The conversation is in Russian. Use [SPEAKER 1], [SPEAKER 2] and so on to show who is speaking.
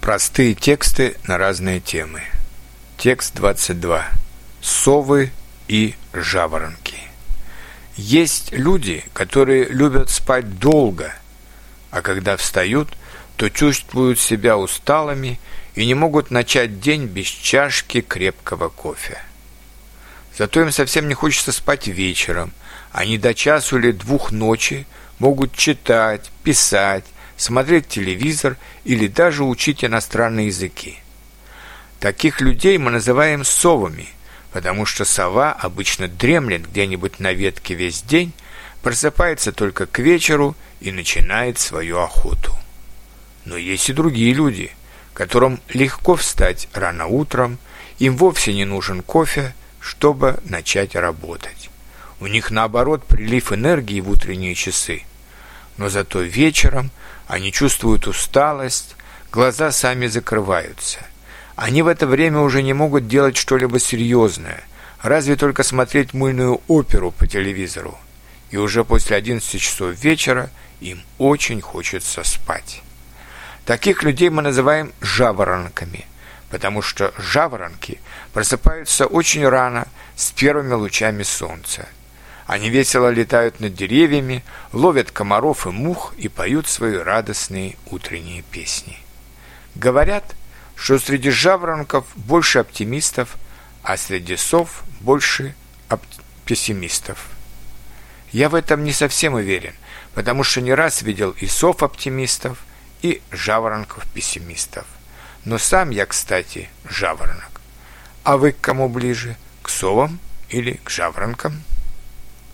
[SPEAKER 1] Простые тексты на разные темы. Текст 22. Совы и жаворонки. Есть люди, которые любят спать долго, а когда встают, то чувствуют себя усталыми и не могут начать день без чашки крепкого кофе. Зато им совсем не хочется спать вечером. Они до часу или двух ночи могут читать, писать, смотреть телевизор или даже учить иностранные языки. Таких людей мы называем совами, потому что сова обычно дремлет где-нибудь на ветке весь день, просыпается только к вечеру и начинает свою охоту. Но есть и другие люди, которым легко встать рано утром, им вовсе не нужен кофе, чтобы начать работать. У них, наоборот, прилив энергии в утренние часы. Но зато вечером они чувствуют усталость, глаза сами закрываются. Они в это время уже не могут делать что-либо серьезное, разве только смотреть мыльную оперу по телевизору. И уже после 11 часов вечера им очень хочется спать. Таких людей мы называем жаворонками, потому что жаворонки просыпаются очень рано с первыми лучами солнца – они весело летают над деревьями, ловят комаров и мух и поют свои радостные утренние песни. Говорят, что среди жаворонков больше оптимистов, а среди сов больше пессимистов. Я в этом не совсем уверен, потому что не раз видел и сов-оптимистов, и жаворонков-пессимистов. Но сам я, кстати, жаворонок. А вы к кому ближе? К совам или к жаворонкам?